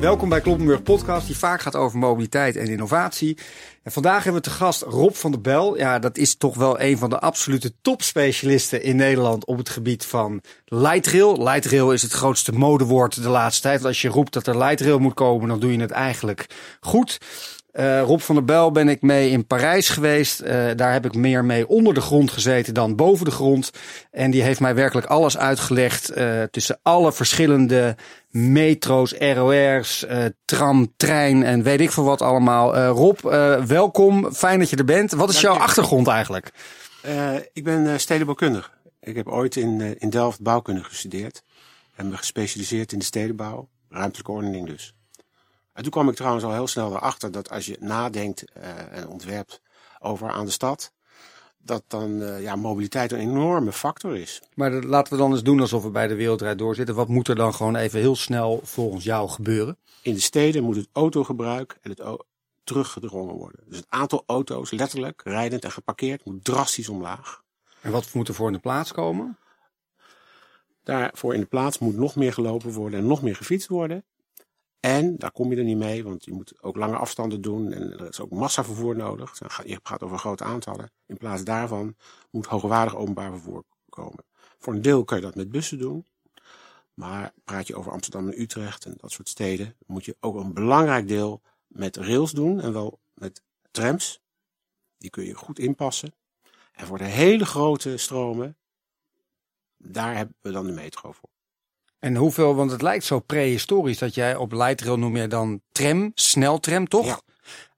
Welkom bij Kloppenburg Podcast, die vaak gaat over mobiliteit en innovatie. En vandaag hebben we te gast Rob van der Bel. Ja, dat is toch wel een van de absolute topspecialisten in Nederland op het gebied van light rail. Light rail is het grootste modewoord de laatste tijd. Want als je roept dat er light rail moet komen, dan doe je het eigenlijk goed. Uh, Rob van der Bel ben ik mee in Parijs geweest. Uh, daar heb ik meer mee onder de grond gezeten dan boven de grond. En die heeft mij werkelijk alles uitgelegd uh, tussen alle verschillende metro's, ROR's, tram, trein en weet ik veel wat allemaal. Rob, welkom. Fijn dat je er bent. Wat is jouw achtergrond eigenlijk? ik ben stedenbouwkundig. Ik heb ooit in, in Delft bouwkunde gestudeerd. En me gespecialiseerd in de stedenbouw. Ruimtelijke ordening dus. En toen kwam ik trouwens al heel snel erachter dat als je nadenkt uh, en ontwerpt over aan de stad, dat dan uh, ja, mobiliteit een enorme factor is. Maar dat, laten we dan eens doen alsof we bij de wereldrijd doorzitten. Wat moet er dan gewoon even heel snel volgens jou gebeuren? In de steden moet het autogebruik en het teruggedrongen worden. Dus het aantal auto's, letterlijk, rijdend en geparkeerd, moet drastisch omlaag. En wat moet er voor in de plaats komen? Daarvoor in de plaats moet nog meer gelopen worden en nog meer gefietst worden. En daar kom je er niet mee, want je moet ook lange afstanden doen en er is ook massavervoer nodig. Je gaat over grote aantallen. In plaats daarvan moet hoogwaardig openbaar vervoer komen. Voor een deel kun je dat met bussen doen. Maar praat je over Amsterdam en Utrecht en dat soort steden, moet je ook een belangrijk deel met rails doen en wel met trams. Die kun je goed inpassen. En voor de hele grote stromen, daar hebben we dan de metro voor. En hoeveel, want het lijkt zo prehistorisch dat jij op lightrail noem je dan tram, sneltram toch? Ja.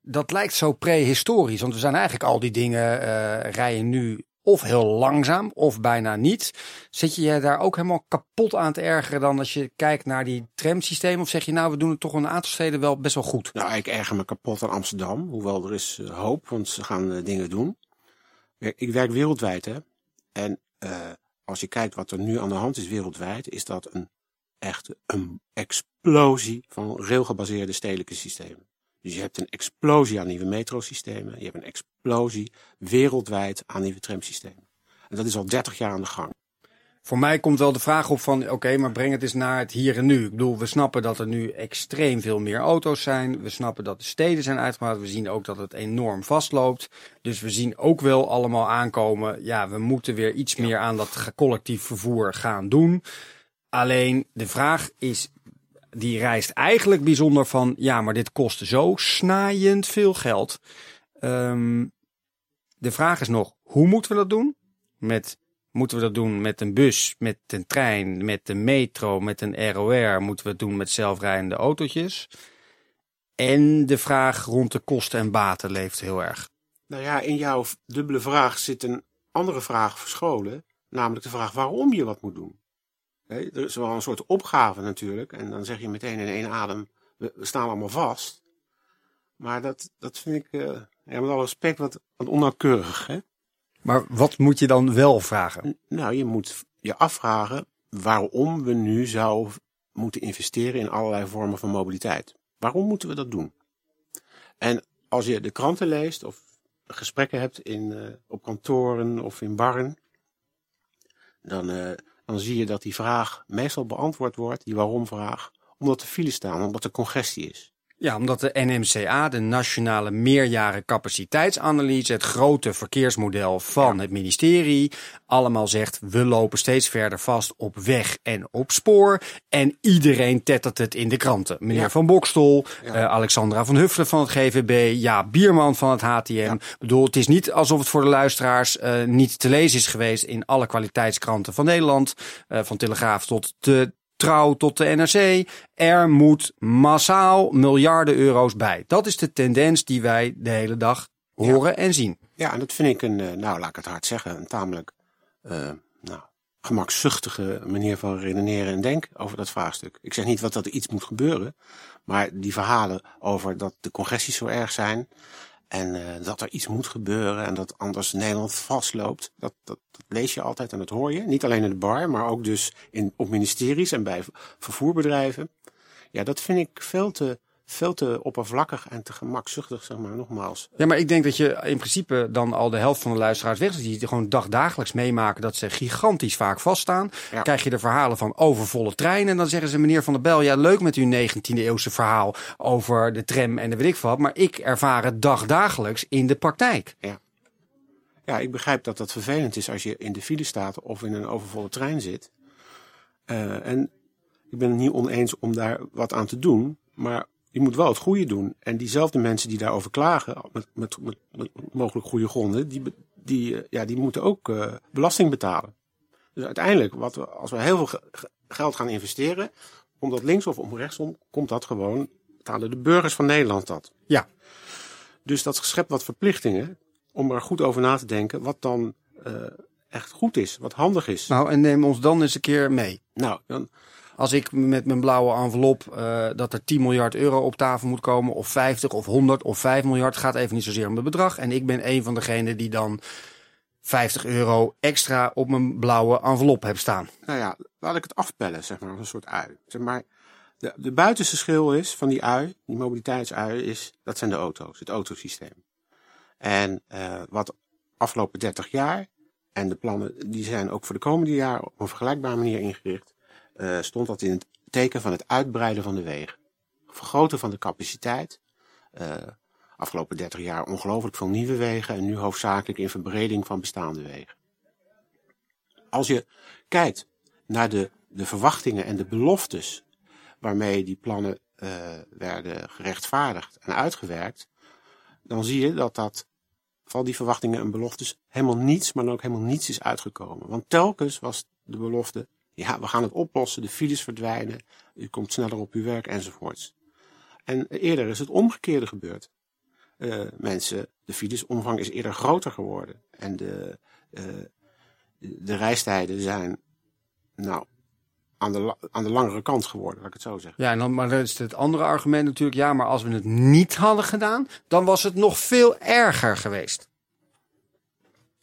Dat lijkt zo prehistorisch, want we zijn eigenlijk al die dingen uh, rijden nu of heel langzaam of bijna niet. Zit je je daar ook helemaal kapot aan te ergeren dan als je kijkt naar die tramsystemen? Of zeg je nou, we doen het toch een aantal steden wel best wel goed? Nou, ik erger me kapot aan Amsterdam, hoewel er is uh, hoop, want ze gaan uh, dingen doen. Ik werk wereldwijd hè. En als je kijkt wat er nu aan de hand is wereldwijd, is dat een echt een explosie van railgebaseerde stedelijke systemen. Dus je hebt een explosie aan nieuwe metrosystemen, je hebt een explosie wereldwijd aan nieuwe tramsystemen. En dat is al 30 jaar aan de gang. Voor mij komt wel de vraag op van, oké, maar breng het eens naar het hier en nu. Ik bedoel, we snappen dat er nu extreem veel meer auto's zijn. We snappen dat de steden zijn uitgebreid. We zien ook dat het enorm vastloopt. Dus we zien ook wel allemaal aankomen, ja, we moeten weer iets meer aan dat collectief vervoer gaan doen. Alleen de vraag is, die rijst eigenlijk bijzonder van, ja, maar dit kost zo snaaiend veel geld. Um, de vraag is nog, hoe moeten we dat doen? Met Moeten we dat doen met een bus, met een trein, met de metro, met een ROR? Moeten we het doen met zelfrijdende autootjes? En de vraag rond de kosten en baten leeft heel erg. Nou ja, in jouw dubbele vraag zit een andere vraag verscholen. Namelijk de vraag waarom je wat moet doen. er is wel een soort opgave natuurlijk. En dan zeg je meteen in één adem, we, staan allemaal vast. Maar dat, dat vind ik, uh, ja, met alle respect, wat, wat onnauwkeurig. Hè? Maar wat moet je dan wel vragen? Nou, je moet je afvragen waarom we nu zouden moeten investeren in allerlei vormen van mobiliteit. Waarom moeten we dat doen? En als je de kranten leest of gesprekken hebt in, uh, op kantoren of in barren, dan, uh, dan zie je dat die vraag meestal beantwoord wordt, die waarom-vraag, omdat er files staan, omdat er congestie is. Ja, omdat de NMCA, de Nationale Meerjaren Capaciteitsanalyse, het grote verkeersmodel van het ministerie, allemaal zegt, we lopen steeds verder vast op weg en op spoor. En iedereen tettert het in de kranten. Meneer Van Bokstol, ja. uh, Alexandra van Huffelen van het GVB, ja, Bierman van het HTM. Ik bedoel, het is niet alsof het voor de luisteraars uh, niet te lezen is geweest in alle kwaliteitskranten van Nederland. Uh, van Telegraaf tot de trouw tot de NRC. Er moet massaal miljarden euro's bij. Dat is de tendens die wij de hele dag horen en zien. Ja, en dat vind ik een, eh, nou laat ik het hard zeggen, een tamelijk uh, nou, gemakzuchtige manier van redeneren en denken over dat vraagstuk. Ik zeg niet wat dat er iets moet gebeuren, maar die verhalen over dat de congesties zo erg zijn en uh, dat er iets moet gebeuren en dat anders Nederland vastloopt. Dat, dat, dat, lees je altijd en dat hoor je. Niet alleen in de bar, maar ook dus in, op ministeries en bij vervoerbedrijven. Ja, dat vind ik veel te, veel te oppervlakkig en te gemakzuchtig, zeg maar, nogmaals. Ja, maar ik denk dat je in principe dan al de helft van de luisteraars weg is. Die gewoon dagdagelijks meemaken dat ze gigantisch vaak vaststaan. Ja. Krijg je de verhalen van overvolle treinen. En dan zeggen ze, meneer Van der Bel, ja leuk met uw 19e eeuwse verhaal over de tram en de weet ik wat. Maar ik ervaar het dagdagelijks in de praktijk. Ja, ik begrijp dat dat vervelend is als je in de file staat of in een overvolle trein zit. Eh, en ik ben het niet oneens om daar wat aan te doen, maar je moet wel het goede doen. En diezelfde mensen die daarover klagen, met, met, met, met mogelijk goede gronden, die, die, eh, ja, die moeten ook eh, belasting betalen. Dus uiteindelijk, wat we, als we heel veel ge- ge- geld gaan investeren, om dat links of om rechtsom, komt dat gewoon, betalen de burgers van Nederland dat. Ja. Dus dat schept wat verplichtingen om er goed over na te denken wat dan eh, echt goed is, wat handig is. Nou, en neem ons dan eens een keer mee. Nou, dan, Als ik met mijn blauwe envelop eh, dat er 10 miljard euro op tafel moet komen, of 50 of 100 of 5 miljard, gaat even niet zozeer om het bedrag. En ik ben een van degenen die dan 50 euro extra op mijn blauwe envelop heb staan. nou ja, laat ik het afpellen, zeg maar, als een soort ui. Zeg maar, de, de buitenste schil is van die ui, die mobiliteitsui, is, dat zijn de auto's, het autosysteem. En eh, wat afgelopen 30 jaar, en de plannen die zijn ook voor de komende jaren op een vergelijkbare manier ingericht, eh, stond dat in het teken van het uitbreiden van de wegen. Vergroten van de capaciteit. Eh, afgelopen 30 jaar ongelooflijk veel nieuwe wegen en nu hoofdzakelijk in verbreding van bestaande wegen. Als je kijkt naar de, de verwachtingen en de beloftes waarmee die plannen eh, werden gerechtvaardigd en uitgewerkt, dan zie je dat dat van die verwachtingen en beloftes helemaal niets, maar dan ook helemaal niets is uitgekomen. Want telkens was de belofte, ja, we gaan het oplossen, de files verdwijnen, u komt sneller op uw werk enzovoorts. En eerder is het omgekeerde gebeurd. Eh, mensen, de filesomvang is eerder groter geworden. En de, eh, de reistijden zijn, nou, aan de, aan de langere kant geworden, laat ik het zo zeggen. Ja, en dan, maar dat is het andere argument natuurlijk. Ja, maar als we het niet hadden gedaan, dan was het nog veel erger geweest.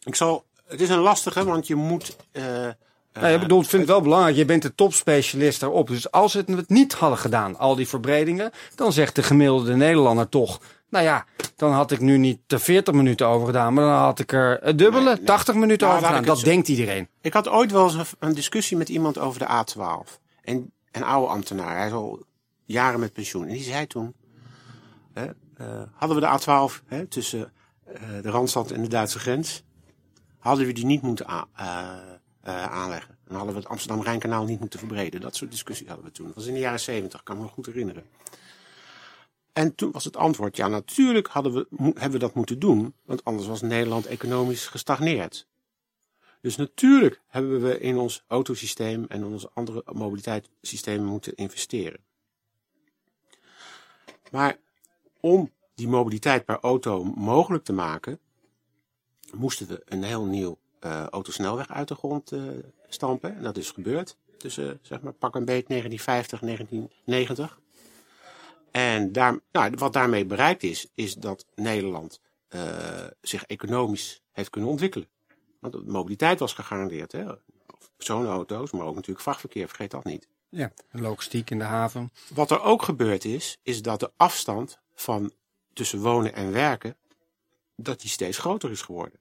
Ik zal, het is een lastige, want je moet, eh, Nou, ik bedoel, ik vind het wel belangrijk. Je bent de topspecialist daarop. Dus als we het niet hadden gedaan, al die verbredingen, dan zegt de gemiddelde Nederlander toch. Nou ja, dan had ik nu niet de 40 minuten over gedaan, maar dan had ik er het dubbele, Nee, nee. 80 minuten Nou, over gedaan. Dat denkt iedereen. Ik had ooit wel eens een, een discussie met iemand over de A12. En een oude ambtenaar, hij is al jaren met pensioen. En die zei toen, hè, eh, hadden we de A12 hè, tussen eh, de Randstad en de Duitse grens, hadden we die niet moeten a- eh, aanleggen. En hadden we het Amsterdam-Rijnkanaal niet moeten verbreden. Dat soort discussies hadden we toen. Dat was in de jaren 70, kan me nog goed herinneren. En toen was het antwoord, ja natuurlijk hadden we, hebben we dat moeten doen, want anders was Nederland economisch gestagneerd. Dus natuurlijk hebben we in ons autosysteem en in onze andere mobiliteitssystemen moeten investeren. Maar om die mobiliteit per auto mogelijk te maken, moesten we een heel nieuw eh, autosnelweg uit de grond eh, stampen. En dat is gebeurd tussen, zeg maar, pak een beet 1950 1990. En daar, nou, wat daarmee bereikt is, is dat Nederland eh, zich economisch heeft kunnen ontwikkelen. Want de mobiliteit was gegarandeerd. Hè? Personenauto's, maar ook natuurlijk vrachtverkeer, vergeet dat niet. Ja, logistiek in de haven. Wat er ook gebeurd is, is dat de afstand van tussen wonen en werken, dat die steeds groter is geworden.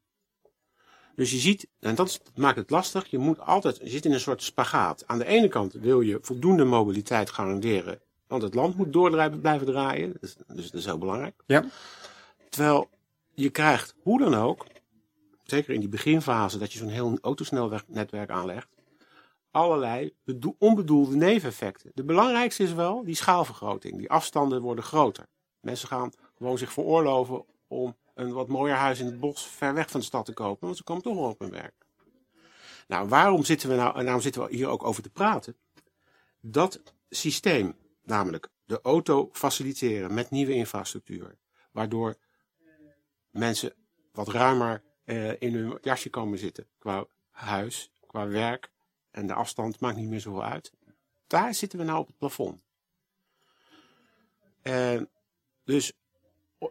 Dus je ziet, en dat maakt het lastig, je moet altijd, je zit in een soort spagaat. Aan de ene kant wil je voldoende mobiliteit garanderen, want het land moet door blijven draaien, dus, dus dat is heel belangrijk. Ja. Terwijl je krijgt, hoe dan ook, zeker in die beginfase dat je zo'n heel autosnelwegnetwerk aanlegt, allerlei bedoel- onbedoelde neveneffecten. De belangrijkste is wel die schaalvergroting. Die afstanden worden groter. Mensen gaan gewoon zich veroorloven om een wat mooier huis in het bos ver weg van de stad te kopen, want ze komen toch wel op hun werk. Nou, waarom zitten we nou, en daarom zitten we hier ook over te praten? Dat systeem, namelijk de auto faciliteren met nieuwe infrastructuur, waardoor mensen wat ruimer eh, in hun jasje komen zitten qua huis, qua werk en de afstand maakt niet meer zoveel uit. Daar zitten we nou op het plafond. En dus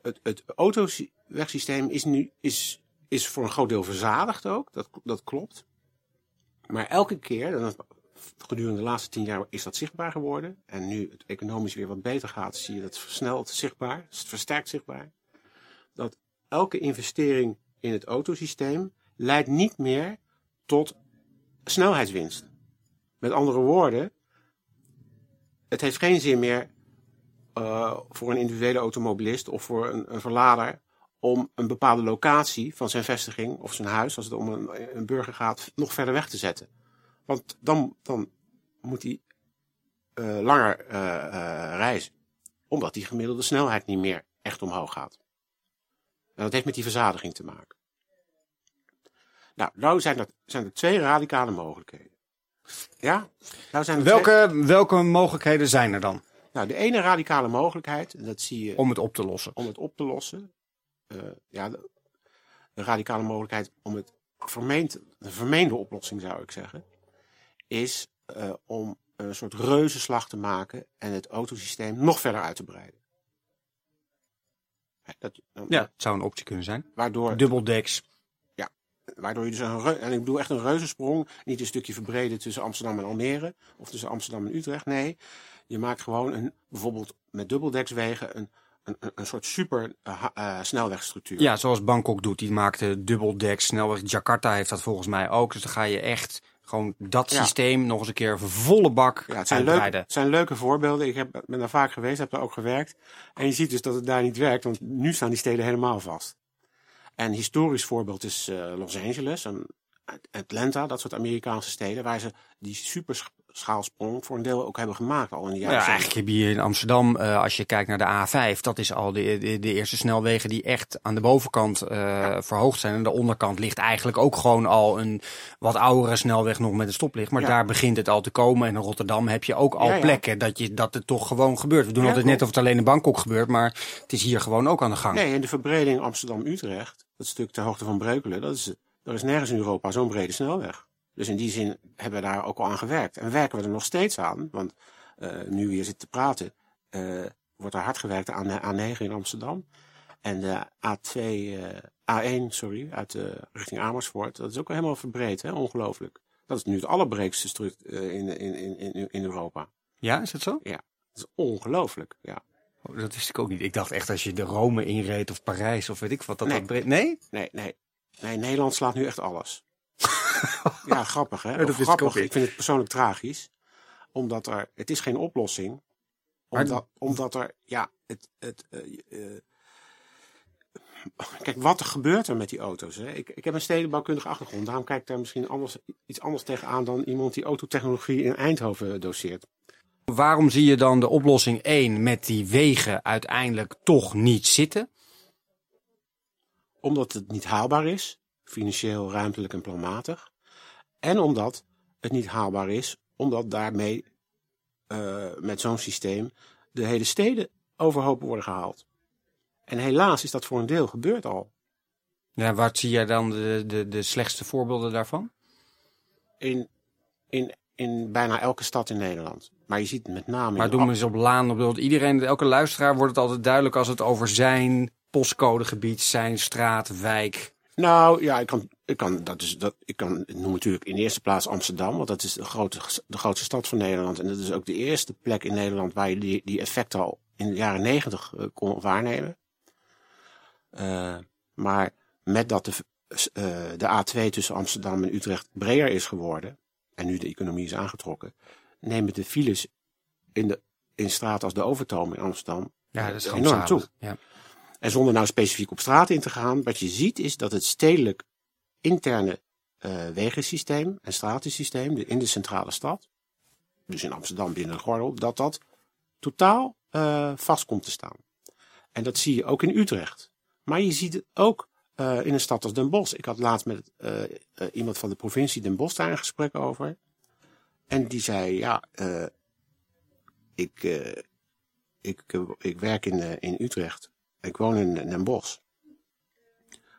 het, het autowegsysteem is nu is, is voor een groot deel verzadigd ook. Dat, dat klopt. Maar elke keer, en dan gedurende de laatste tien jaar is dat zichtbaar geworden. En nu het economisch weer wat beter gaat, zie je dat versneld zichtbaar, het versterkt zichtbaar. Dat elke investering in het autosysteem leidt niet meer tot snelheidswinst. Met andere woorden, het heeft geen zin meer uh, voor een individuele automobilist of voor een, een, verlader om een bepaalde locatie van zijn vestiging of zijn huis, als het om een, een burger gaat, nog verder weg te zetten. Want dan, dan moet hij uh, langer uh, reizen, omdat die gemiddelde snelheid niet meer echt omhoog gaat. En dat heeft met die verzadiging te maken. Nou, nou zijn er, zijn er twee radicale mogelijkheden. Ja? Nou zijn er welke, twee... welke mogelijkheden zijn er dan? Nou, de ene radicale mogelijkheid, dat zie je... Om het op te lossen. Om het op te lossen. Uh, ja, de, de, radicale mogelijkheid om het vermeend, de vermeende oplossing zou ik zeggen, is uh, om een soort reuzenslag te maken en het autosysteem nog verder uit te breiden. Dat, ja, het zou een optie kunnen zijn. Waardoor... Dubbeldeks. Ja, waardoor je dus een, en ik bedoel echt een reuzensprong, niet een stukje verbreden tussen Amsterdam en Almere, of tussen Amsterdam en Utrecht, nee. Je maakt gewoon een, bijvoorbeeld met dubbeldekswegen een, een, een soort super uh, uh, snelwegstructuur. Ja, zoals Bangkok doet. Die maakte dubbeldeks snelweg. Jakarta heeft dat volgens mij ook. Dus dan ga je echt gewoon dat ja. systeem nog eens een keer volle bak ja, het zijn, leuk, het zijn leuke voorbeelden. Ik heb, ben daar vaak geweest, heb daar ook gewerkt. En je ziet dus dat het daar niet werkt, want nu staan die steden helemaal vast. En historisch voorbeeld is uh, Los Angeles en Atlanta, dat soort Amerikaanse steden, waar ze die super schaalsprong voor een deel ook hebben gemaakt al in de jaren. Ja, eigenlijk heb je hier in Amsterdam, uh, als je kijkt naar de A5, dat is al de, de, de eerste snelwegen die echt aan de bovenkant uh, ja. verhoogd zijn. En de onderkant ligt eigenlijk ook gewoon al een wat oudere snelweg nog met een stoplicht. Maar ja. daar begint het al te komen. En in Rotterdam heb je ook al plekken dat, je, dat het toch gewoon gebeurt. We doen altijd net of het alleen in Bangkok gebeurt, maar het is hier gewoon ook aan de gang. Nee, en de verbreding Amsterdam-Utrecht, dat stuk ter hoogte van Breukelen, dat is, er is nergens in Europa zo'n brede snelweg. Dus in die zin hebben we daar ook al aan gewerkt. En werken we er nog steeds aan. Want uh, nu hier zitten te praten, uh, wordt er hard gewerkt aan de A9 in Amsterdam. En de A2, uh, A1, sorry, uit richting Amersfoort. Dat is ook helemaal verbreed, hè? ongelooflijk. Dat is nu het allerbreedste stuk in, in, in, in Europa. Ja, is het zo? Ja, dat is ongelooflijk, ja. Oh, dat wist ik ook niet. Ik dacht echt als je de Rome inreed of Parijs of weet ik wat, dat nee. dat breed... Nee? Nee, nee. Nee, Nederland slaat nu echt alles. ja, grappig hè? dat grappig. Ik, ik, vind het persoonlijk tragisch. Omdat er, het is geen oplossing. Omdat, omdat er, ja, het, het, uh, uh, kijk, wat er gebeurt er met die auto's? Hè? Ik, ik heb een stedenbouwkundige achtergrond. Daarom kijk ik daar misschien anders, iets anders tegenaan dan iemand die autotechnologie in Eindhoven doseert. Waarom zie je dan de oplossing 1 met die wegen uiteindelijk toch niet zitten? Omdat het niet haalbaar is financieel, ruimtelijk en planmatig. En omdat het niet haalbaar is, omdat daarmee uh, met zo'n systeem de hele steden overhoop worden gehaald. En helaas is dat voor een deel gebeurd al. Ja, wat zie jij dan de, de, de slechtste voorbeelden daarvan? In, in, in bijna elke stad in Nederland. Maar je ziet met name... Maar doen we eens op Laan. Op iedereen, elke luisteraar wordt het altijd duidelijk als het over zijn postcodegebied, zijn straat, wijk, nou ja, ik kan, ik kan, dat is, dat, ik kan noem natuurlijk in de eerste plaats Amsterdam, want dat is de, grote, de grootste stad van Nederland. En dat is ook de eerste plek in Nederland waar je die, die effecten al in de jaren negentig uh, kon waarnemen. Uh, maar met dat de, uh, de A2 tussen Amsterdam en Utrecht breder is geworden, en nu de economie is aangetrokken, nemen de files in, de, in straten als de Overtoom in Amsterdam ja, dat is enorm toe. Ja. En zonder nou specifiek op straat in te gaan, wat je ziet is dat het stedelijk interne uh, wegensysteem en stratensysteem in de centrale stad, dus in Amsterdam binnen een gordel, dat dat totaal uh, vast komt te staan. En dat zie je ook in Utrecht. Maar je ziet het ook uh, in een stad als Den Bosch. Ik had laatst met iemand van de provincie Den Bosch daar een gesprek over. En die zei, ja, ik, ik, ik werk in, in Utrecht. Ik woon in Den Bosch.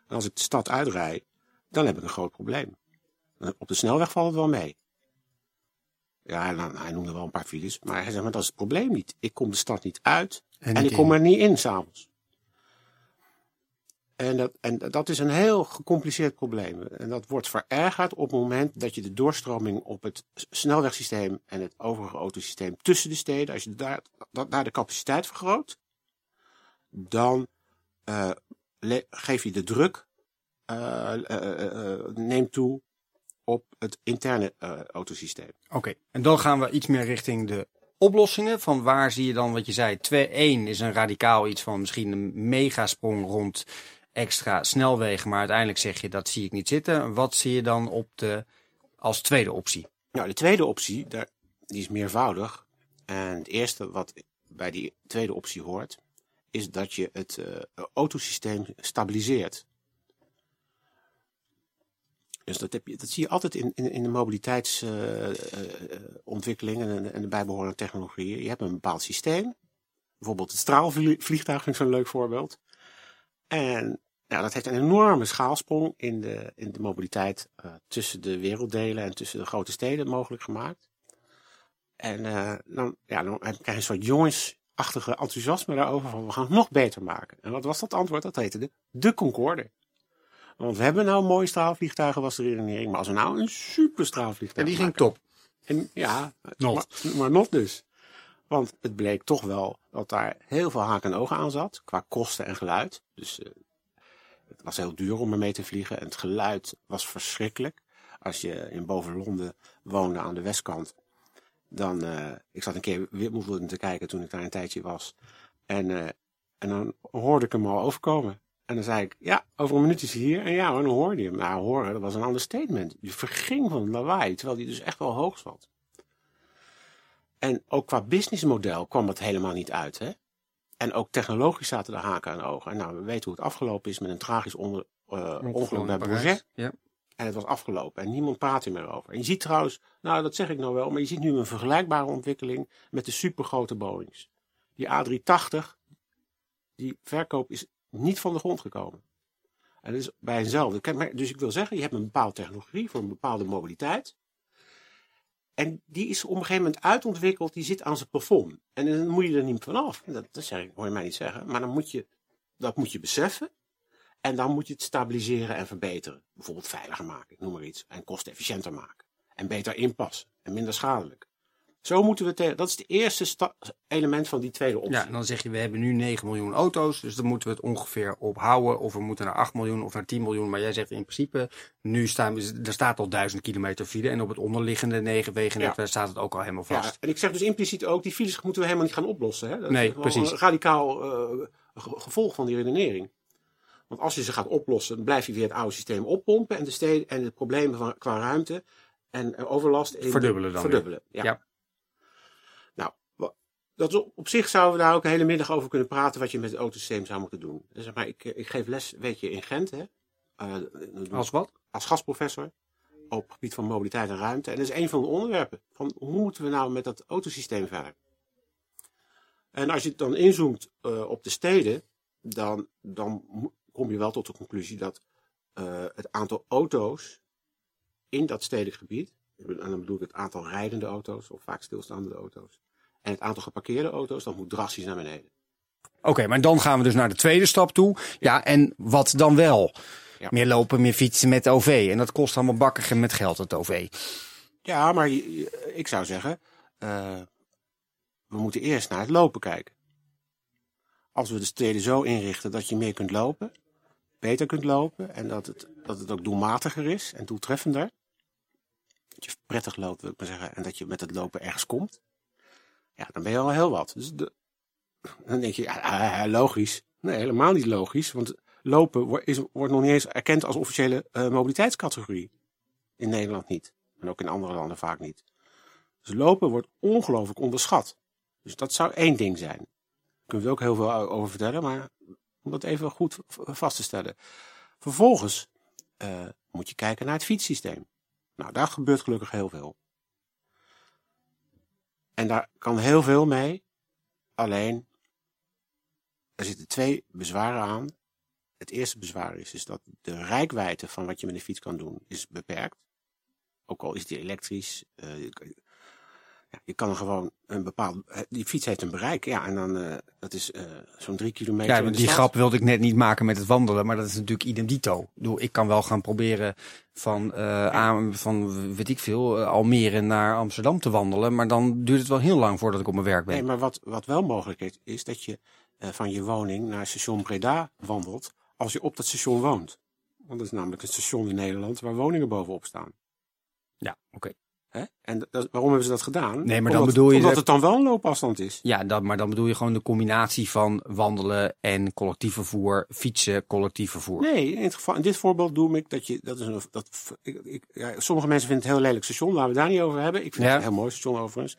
En als ik de stad uitrijd, dan heb ik een groot probleem. Op de snelweg valt het wel mee. Ja, dan, hij noemde wel een paar files, maar hij zei, maar dat is het probleem niet. Ik kom de stad niet uit en, en ik kom er niet in s'avonds. En dat, en dat is een heel gecompliceerd probleem. En dat wordt verergerd op het moment dat je de doorstroming op het snelwegsysteem en het overige autosysteem tussen de steden, als je daar, daar de capaciteit vergroot, dan uh, geef je de druk, uh, uh, neemt toe op het interne autosysteem. Oké, en dan gaan we iets meer richting de oplossingen. Van waar zie je dan wat je zei? 2-1 is een radicaal iets van misschien een megasprong rond extra snelwegen. Maar uiteindelijk zeg je dat zie ik niet zitten. Wat zie je dan op de, als tweede optie? Nou, de tweede optie, daar, die is meervoudig. En het eerste wat bij die tweede optie hoort, is dat je het uh, autosysteem stabiliseert. Dus dat, heb je, dat zie je altijd in, in, in de mobiliteitsontwikkeling uh, uh, en, en, de bijbehorende technologieën. Je hebt een bepaald systeem. Bijvoorbeeld het straalvliegtuig is zo'n leuk voorbeeld. En nou, dat heeft een enorme schaalsprong in de, in de mobiliteit tussen de werelddelen en tussen de grote steden mogelijk gemaakt. En dan, ja, dan krijg je een soort jongensachtige enthousiasme daarover van we gaan het nog beter maken. En wat was dat antwoord? Dat heette de, de Concorde. Want we hebben nou mooie straalvliegtuigen, was de redenering. Maar als we nou een super straalvliegtuig En die ging top. En ja, not. Maar, maar not dus. Want het bleek toch wel dat daar heel veel haken en ogen aan zat. Qua kosten en geluid. Dus uh, het was heel duur om ermee te vliegen. En het geluid was verschrikkelijk. Als je in boven Londen woonde aan de westkant. Dan, uh, ik zat een keer Wimbledon te kijken toen ik daar een tijdje was. En, uh, en dan hoorde ik hem al overkomen. En dan zei ik, ja, over een minuut is hij hier. En ja, dan hoorde je hem. Nou, horen, dat was een ander statement. Je verging van het lawaai, terwijl die dus echt wel hoog zat. En ook qua businessmodel kwam het helemaal niet uit, hè. En ook technologisch zaten de haken aan de ogen. En nou, we weten hoe het afgelopen is met een tragisch onder, uh, ongeluk bij Bourget. Ja. En het was afgelopen. En niemand praat er meer over. En je ziet trouwens, nou dat zeg ik nou wel, maar je ziet nu een vergelijkbare ontwikkeling met de supergrote Boeings. Die A380, die verkoop is niet van de grond gekomen. En dat is bij eenzelfde. Dus ik wil zeggen, je hebt een bepaalde technologie voor een bepaalde mobiliteit. En die is op een gegeven moment uitontwikkeld, die zit aan zijn plafond. En dan moet je er niet vanaf. Dat, dat zeg ik, hoor je mij niet zeggen. Maar dan moet je, dat moet je beseffen. En dan moet je het stabiliseren en verbeteren. Bijvoorbeeld veiliger maken, noem maar iets. En kostefficiënter maken. En beter inpassen. En minder schadelijk. Zo moeten we tegen. Dat is het eerste element van die tweede optie. Ja, en dan zeg je, we hebben nu 9 miljoen auto's, dus dan moeten we het ongeveer ophouden. Of we moeten naar 8 miljoen of naar 10 miljoen. Maar jij zegt in principe, nu staan we, er staat al 1000 kilometer file. En op het onderliggende negen wegennet ja. staat het ook al helemaal vast. Ja, en ik zeg dus impliciet ook, die files moeten we helemaal niet gaan oplossen. Hè? Dat nee, is precies. Een radicaal uh, gevolg van die redenering. Want als je ze gaat oplossen, dan blijf je weer het oude systeem oppompen. En de, steden, en de problemen van, qua ruimte en overlast verdubbelen dan. Verdubbelen, ja. ja. Nou, dat op zich zouden we daar ook een hele middag over kunnen praten wat je met het autosysteem zou moeten doen. Dus maar ik, ik geef les, weet je, in Gent. Hè? Uh, als wat? Als gastprofessor op het gebied van mobiliteit en ruimte. En dat is een van de onderwerpen. Van hoe moeten we nou met dat autosysteem verder? En als je dan inzoomt uh, op de steden, dan, dan kom je wel tot de conclusie dat uh, het aantal auto's in dat stedelijk gebied, en dan bedoel ik het aantal rijdende auto's, of vaak stilstaande auto's, en het aantal geparkeerde auto's, dat moet drastisch naar beneden. Oké, okay, maar dan gaan we dus naar de tweede stap toe. Ja, en wat dan wel? Ja. Meer lopen, meer fietsen met OV. En dat kost allemaal bakken met geld, het OV. Ja, maar ik zou zeggen, uh, we moeten eerst naar het lopen kijken. Als we de steden zo inrichten dat je meer kunt lopen, beter kunt lopen en dat het, dat het ook doelmatiger is en doeltreffender. Dat je prettig loopt, wil ik maar zeggen, en dat je met het lopen ergens komt. Ja, dan ben je al heel wat. Dus de, dan denk je, ja, logisch. Nee, helemaal niet logisch, want lopen wordt, is, wordt nog niet eens erkend als officiële mobiliteitscategorie. In Nederland niet. En ook in andere landen vaak niet. Dus lopen wordt ongelooflijk onderschat. Dus dat zou één ding zijn. Daar kunnen we ook heel veel over vertellen, maar om dat even goed vast te stellen. Vervolgens uh, moet je kijken naar het fietssysteem. Nou, daar gebeurt gelukkig heel veel. En daar kan heel veel mee. Alleen, er zitten twee bezwaren aan. Het eerste bezwaar is, is dat de rijkwijde van wat je met een fiets kan doen, is beperkt. Ook al is die elektrisch. Uh, Ja, je kan gewoon een bepaalde. eh, Die fiets heeft een bereik, ja, en dan eh, dat is eh, zo'n drie kilometer. Ja, die grap wilde ik net niet maken met het wandelen, maar dat is natuurlijk idem dito. Ik, kan wel gaan proberen van, eh, aan, van weet ik veel, Almere naar Amsterdam te wandelen, maar dan duurt het wel heel lang voordat ik op mijn werk ben. Nee, maar wat, wat wel mogelijk is, is dat je van je woning naar station Breda wandelt als je op dat station woont. Want dat is namelijk een station in Nederland waar woningen bovenop staan. Ja, oké. Hè? En dat, waarom hebben ze dat gedaan? Nee, maar dan omdat, bedoel je Omdat dat- het dan wel een loopafstand is. Ja, dat, maar dan bedoel je gewoon de combinatie van wandelen en collectief vervoer, fietsen, collectief vervoer. Nee, in, het geval, in dit voorbeeld doe ik dat je. Dat is een, dat, ik, ik, ja, sommige mensen vinden het een heel lelijk station, laten we het daar niet over hebben. Ik vind Ja. het een heel mooi station overigens.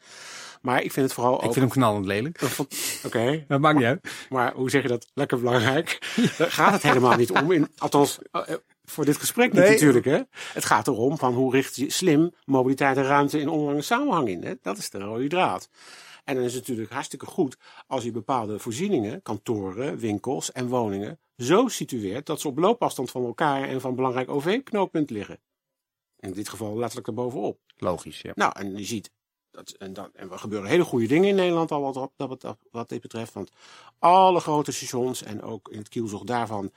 Maar ik vind het vooral ook. Ik vind hem knallend lelijk. Oké, Dat maakt niet uit. maar hoe zeg je dat? Lekker belangrijk. Daar gaat het helemaal niet om. In, althans, eh, voor dit gesprek niet Nee. natuurlijk. Hè? Het gaat erom van hoe richt je slim mobiliteit en ruimte in onderlinge samenhang in. Hè? Dat is de rode draad. En dan is het natuurlijk hartstikke goed als je bepaalde voorzieningen, kantoren, winkels en woningen zo situeert dat ze op loopafstand van elkaar en van belangrijk OV-knooppunt liggen. In dit geval letterlijk daarbovenop. Logisch, ja. Nou, en je ziet, dat, en, dan, en er gebeuren hele goede dingen in Nederland al wat, dat, wat, wat dit betreft. Want alle grote stations en ook in het kielzog daarvan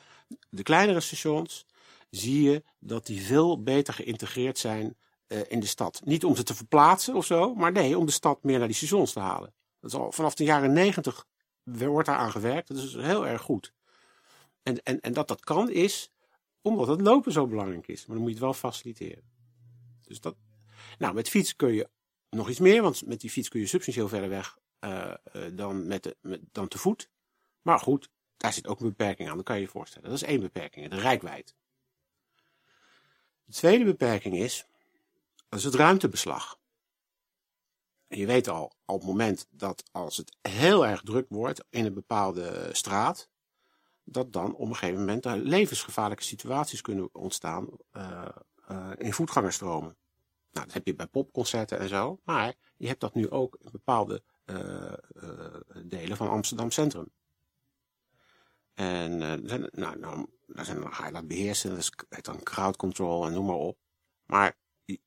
de kleinere stations, zie je dat die veel beter geïntegreerd zijn eh, in de stad. Niet om ze te verplaatsen of zo, maar nee, om de stad meer naar die stations te halen. Dat is al vanaf de jaren negentig wordt daar aan gewerkt. Dat is heel erg goed. En, en, en dat dat kan is omdat het lopen zo belangrijk is. Maar dan moet je het wel faciliteren. Dus dat, nou, met fiets kun je nog iets meer, want met die fiets kun je substantieel verder weg eh, eh, dan, met de, dan te voet. Maar goed, daar zit ook een beperking aan, dat kan je je voorstellen. Dat is één beperking, de rijkwijd. De tweede beperking is, is het ruimtebeslag. Je weet al, op het moment dat als het heel erg druk wordt in een bepaalde straat, dat dan op een gegeven moment levensgevaarlijke situaties kunnen ontstaan eh, eh, in voetgangerstromen. Nou, dat heb je bij popconcerten en zo. Maar je hebt dat nu ook in bepaalde eh, delen van Amsterdam Centrum. En nou, nou, dan ga je dat beheersen. Dat dan crowd control en noem maar op. Maar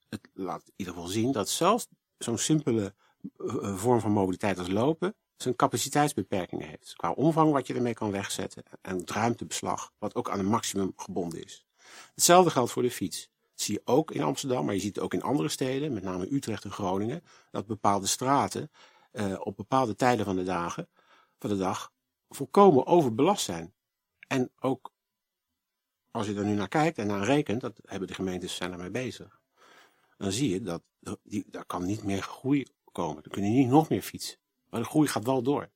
het laat in ieder geval zien dat zelfs zo'n simpele eh, eh, vorm van mobiliteit als lopen zijn capaciteitsbeperkingen heeft. Qua omvang wat je ermee kan wegzetten en het ruimtebeslag wat ook aan een maximum gebonden is. Hetzelfde geldt voor de fiets. Dat zie je ook in Amsterdam, maar je ziet het ook in andere steden, met name Utrecht en Groningen, dat bepaalde straten eh, op bepaalde tijden van de dagen van de dag volkomen overbelast zijn. En ook als je er nu naar kijkt en naar rekent, dat hebben de gemeentes zijn ermee bezig, dan zie je dat er- die, daar kan niet meer groei komen. Er kunnen niet nog meer fietsen. Maar de groei gaat wel door.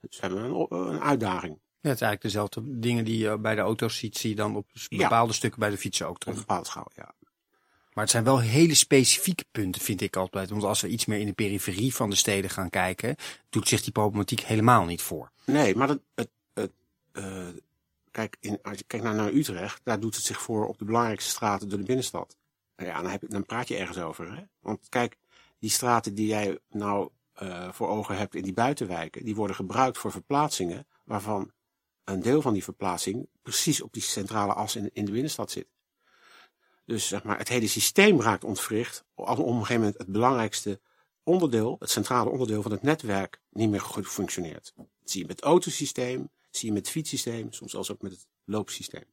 Dus we hebben een, een uitdaging. Ja, het is eigenlijk dezelfde dingen die je bij de auto's ziet, zie je dan op Ja. bepaalde stukken bij de fietsen ook Op terug. bepaalde schaal, ja. Maar het zijn wel hele specifieke punten, vind ik altijd. Want als we iets meer in de periferie van de steden gaan kijken, doet zich die problematiek helemaal niet voor. Nee, maar het, het, het, eh, kijk, in, als je kijkt naar, naar Utrecht, daar doet het zich voor op de belangrijkste straten door de binnenstad. Nou ja, dan, heb dan praat je ergens over. Hè? Want kijk, die straten die jij nou eh, voor ogen hebt in die buitenwijken, die worden gebruikt voor verplaatsingen, waarvan een deel van die verplaatsing precies op die centrale as in, in de binnenstad zit. Dus zeg maar, het hele systeem raakt ontwricht als op een gegeven moment het belangrijkste onderdeel, het centrale onderdeel van het netwerk, niet meer goed functioneert. Dat zie je met het autosysteem, zie je met het fietssysteem, soms zelfs ook met het loopsysteem.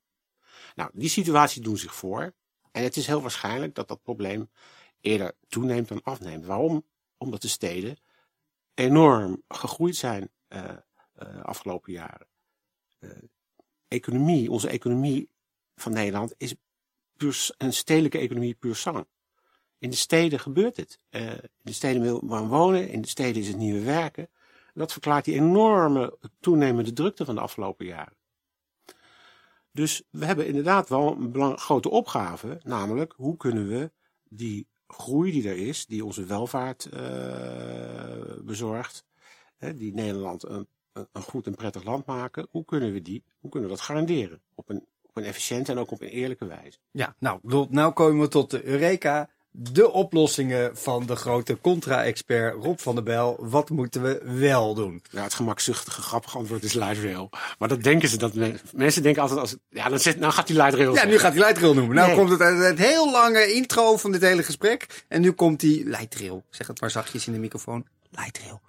Nou, die situaties doen zich voor. En het is heel waarschijnlijk dat dat probleem eerder toeneemt dan afneemt. Waarom? Omdat de steden enorm gegroeid zijn uh, afgelopen jaren. Uh, economie, onze economie van Nederland is een stedelijke economie puur sang. In de steden gebeurt het. In de steden wil men wonen, in de steden is het nieuwe werken. Dat verklaart die enorme toenemende drukte van de afgelopen jaren. Dus we hebben inderdaad wel een grote opgave, namelijk hoe kunnen we die groei die er is, die onze welvaart uh, bezorgt, hè, die Nederland een, een goed en prettig land maken, hoe kunnen we die, hoe kunnen we dat garanderen op een, op een efficiënte en ook op een eerlijke wijze? Ja, nou, nou komen we tot de Eureka de oplossingen van de grote contra-expert Rob van der Bijl. Wat moeten we wel doen? Ja, het gemakzuchtige, grappige antwoord is light rail. Maar dat denken ze dat men- mensen denken altijd als ja, dan zit, nou gaat die light rail. Ja, zeggen. nu gaat hij Leitrail noemen. Nou Nee. komt het uit het heel lange intro van dit hele gesprek. En nu komt die Leitrail. Zeg het maar zachtjes in de microfoon. Leitrail.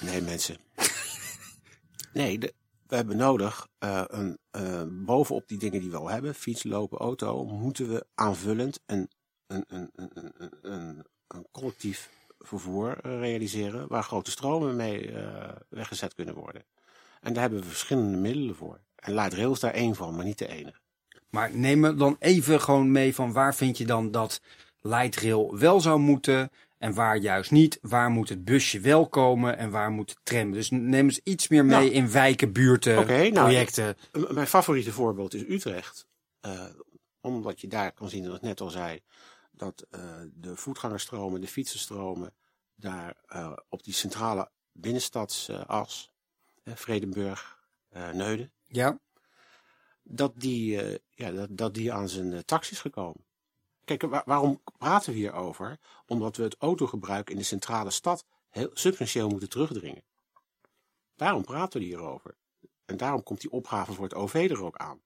Nee, mensen. nee, de- we hebben nodig eh, een eh, bovenop die dingen die we al hebben, fiets, lopen, auto, moeten we aanvullend een, een, een, een, een, collectief vervoer eh, realiseren waar grote stromen mee eh, weggezet kunnen worden. En daar hebben we verschillende middelen voor. En light rail is daar één van, maar niet de enige. Maar neem me dan even gewoon mee van waar vind je dan dat Leitrail wel zou moeten en waar juist niet. Waar moet het busje wel komen en waar moet de tram. Dus neem eens iets meer mee Nou. in wijken, buurten, nou, projecten. Mijn favoriete voorbeeld is Utrecht. Eh, omdat je daar kan zien, dat ik net al zei, dat eh, de voetgangerstromen, de fietsenstromen, daar eh, op die centrale binnenstadsas, eh, Vredenburg, Neuden, Ja, dat die, ja, dat, dat die aan zijn eh, taxi is gekomen. Kijk, wa- waarom praten we hierover? Omdat we het autogebruik in de centrale stad heel substantieel moeten terugdringen. Daarom praten we hierover. En daarom komt die opgave voor het OV er ook aan.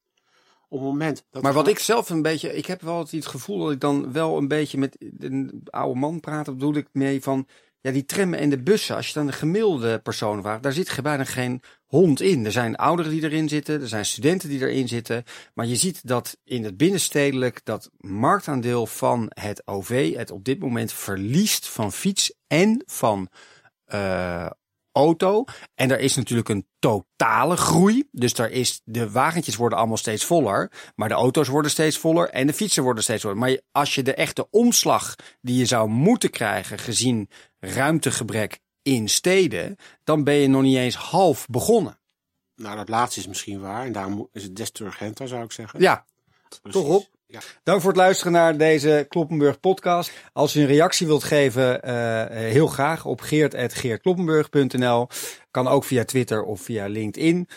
Op het moment dat maar wat ik zelf een beetje, ik heb wel het gevoel dat ik dan wel een beetje met een oude man praat, daar bedoel ik mee van, ja die trammen en de bussen, als je dan de gemiddelde persoon vraagt, daar zit bijna geen hond in. Er zijn ouderen die erin zitten, er zijn studenten die erin zitten, maar je ziet dat in het binnenstedelijk dat marktaandeel van het OV het op dit moment verliest van fiets en van eh, auto. En er is natuurlijk een totale groei. Dus daar is, de wagentjes worden allemaal steeds voller. Maar de auto's worden steeds voller en de fietsen worden steeds voller. Maar als je de echte omslag die je zou moeten krijgen gezien ruimtegebrek in steden, dan ben je nog niet eens half begonnen. Nou, dat laatste is misschien waar. En daarom is het des te urgenter, zou ik zeggen. Ja, Precies. toch op. Dank voor het luisteren naar deze Kloppenburg podcast. Als u een reactie wilt geven, eh, eh, heel graag op geert.geertkloppenburg.nl. Kan ook via Twitter of via LinkedIn.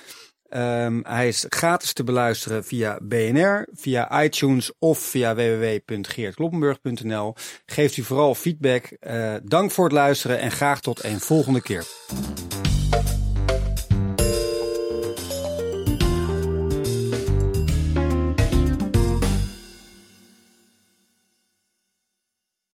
Ehm, hij is gratis te beluisteren via BNR, via iTunes of via www.geertkloppenburg.nl. Geeft u vooral feedback. Eh, dank voor het luisteren en graag tot een volgende keer.